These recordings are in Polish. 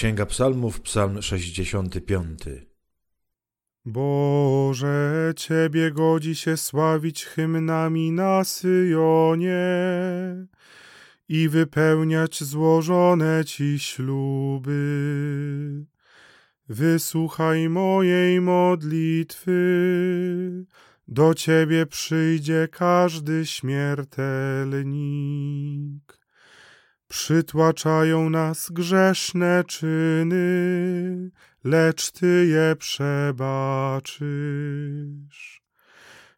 Księga Psalmów, Psalm 65. Boże, Ciebie godzi się sławić hymnami na Syjonie i wypełniać złożone Ci śluby. Wysłuchaj mojej modlitwy, do Ciebie przyjdzie każdy śmiertelnik. Przytłaczają nas grzeszne czyny, lecz Ty je przebaczysz.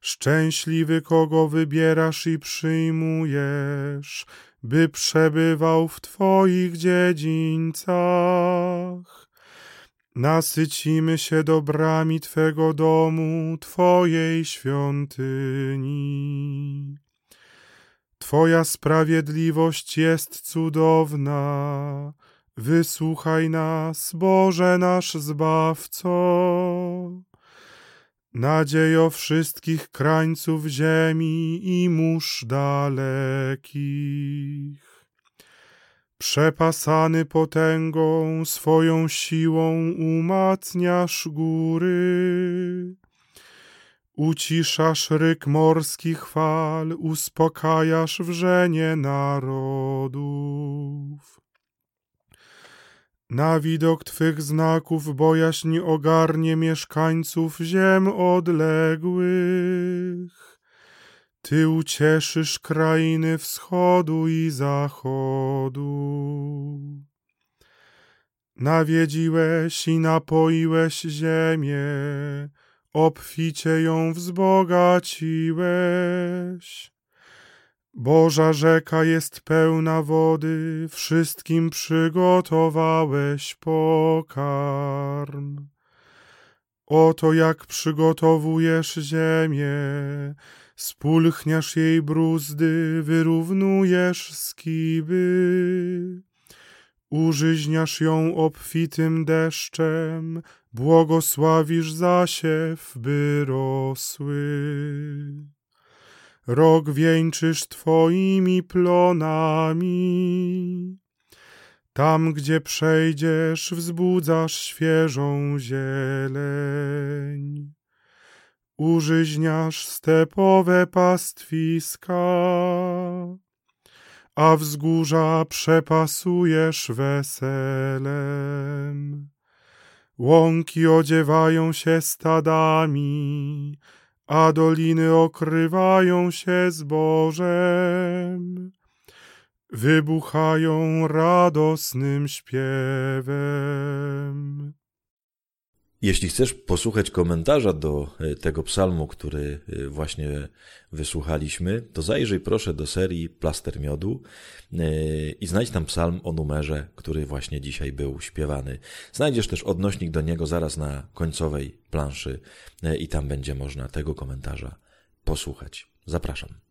Szczęśliwy, kogo wybierasz i przyjmujesz, by przebywał w Twoich dziedzińcach. Nasycimy się dobrami Twego domu, Twojej świątyni. Twoja sprawiedliwość jest cudowna. Wysłuchaj nas, Boże nasz Zbawco. Nadziejo wszystkich krańców ziemi i mórz dalekich. Przepasany potęgą, swoją siłą umacniasz góry. Uciszasz ryk morskich fal, uspokajasz wrzenie narodów. Na widok Twych znaków bojaźń ogarnie mieszkańców ziem odległych. Ty ucieszysz krainy wschodu i zachodu. Nawiedziłeś i napoiłeś ziemię, obficie ją wzbogaciłeś. Boża rzeka jest pełna wody, wszystkim przygotowałeś pokarm. Oto jak przygotowujesz ziemię, spulchniasz jej bruzdy, wyrównujesz skiby. Użyźniasz ją obfitym deszczem, błogosławisz zasiew, by rosły. Rok wieńczysz twoimi plonami. Tam, gdzie przejdziesz, wzbudzasz świeżą zieleń. Użyźniasz stepowe pastwiska a wzgórza przepasujesz weselem. Łąki odziewają się stadami, a doliny okrywają się zbożem. Wybuchają radosnym śpiewem. Jeśli chcesz posłuchać komentarza do e, tego psalmu, który e, właśnie wysłuchaliśmy, to zajrzyj proszę do serii Plaster Miodu e, i znajdź tam psalm o numerze, który właśnie dzisiaj był śpiewany. Znajdziesz też odnośnik do niego zaraz na końcowej planszy i tam będzie można tego komentarza posłuchać. Zapraszam.